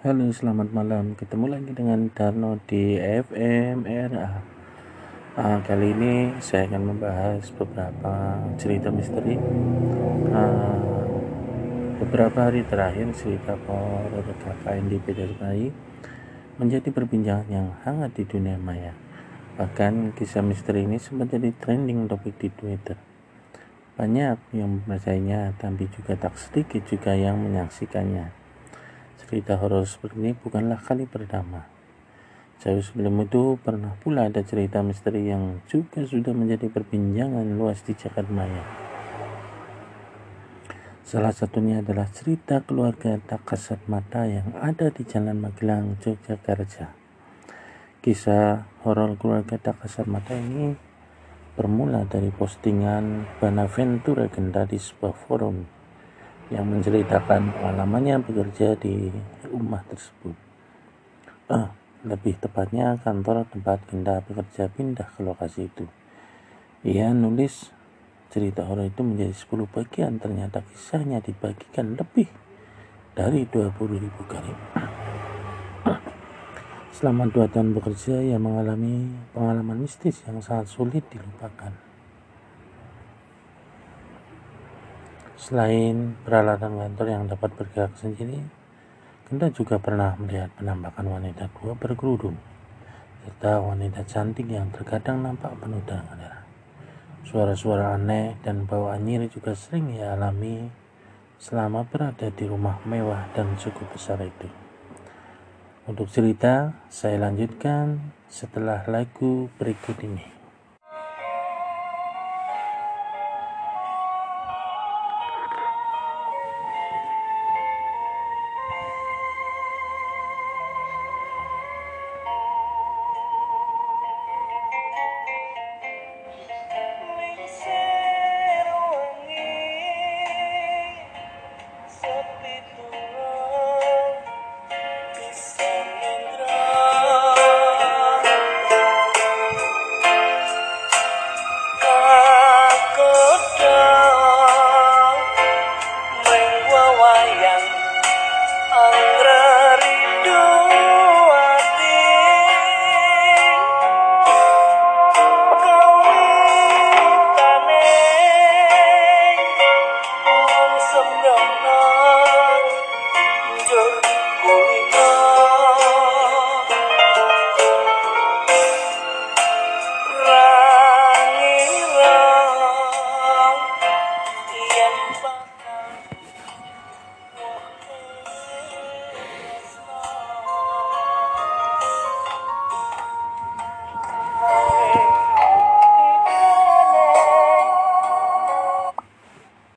Halo, selamat malam. Ketemu lagi dengan Darno di FM RA. Uh, kali ini saya akan membahas beberapa cerita misteri. Uh, beberapa hari terakhir cerita horor KKNDP dari bayi menjadi perbincangan yang hangat di dunia maya. Bahkan kisah misteri ini sempat jadi trending topik di Twitter. Banyak yang membacanya, tapi juga tak sedikit juga yang menyaksikannya. Cerita horor seperti ini bukanlah kali pertama. Jauh sebelum itu pernah pula ada cerita misteri yang juga sudah menjadi perbincangan luas di Jakarta Maya. Salah satunya adalah cerita keluarga tak kasat mata yang ada di Jalan Magelang, Yogyakarta. Kisah horor keluarga tak kasat mata ini bermula dari postingan Banaventura Genda di sebuah forum yang menceritakan pengalamannya bekerja di rumah tersebut. Uh, lebih tepatnya kantor tempat Genda bekerja pindah ke lokasi itu. Ia nulis cerita horor itu menjadi 10 bagian ternyata kisahnya dibagikan lebih dari 20 ribu kali. Selama dua tahun bekerja, ia mengalami pengalaman mistis yang sangat sulit dilupakan. Selain peralatan kantor yang dapat bergerak sendiri, Kenda juga pernah melihat penampakan wanita tua berkerudung, serta wanita cantik yang terkadang nampak penuh dengan darah. Suara-suara aneh dan bau anyir juga sering ia alami selama berada di rumah mewah dan cukup besar itu. Untuk cerita, saya lanjutkan setelah lagu berikut ini. no, no.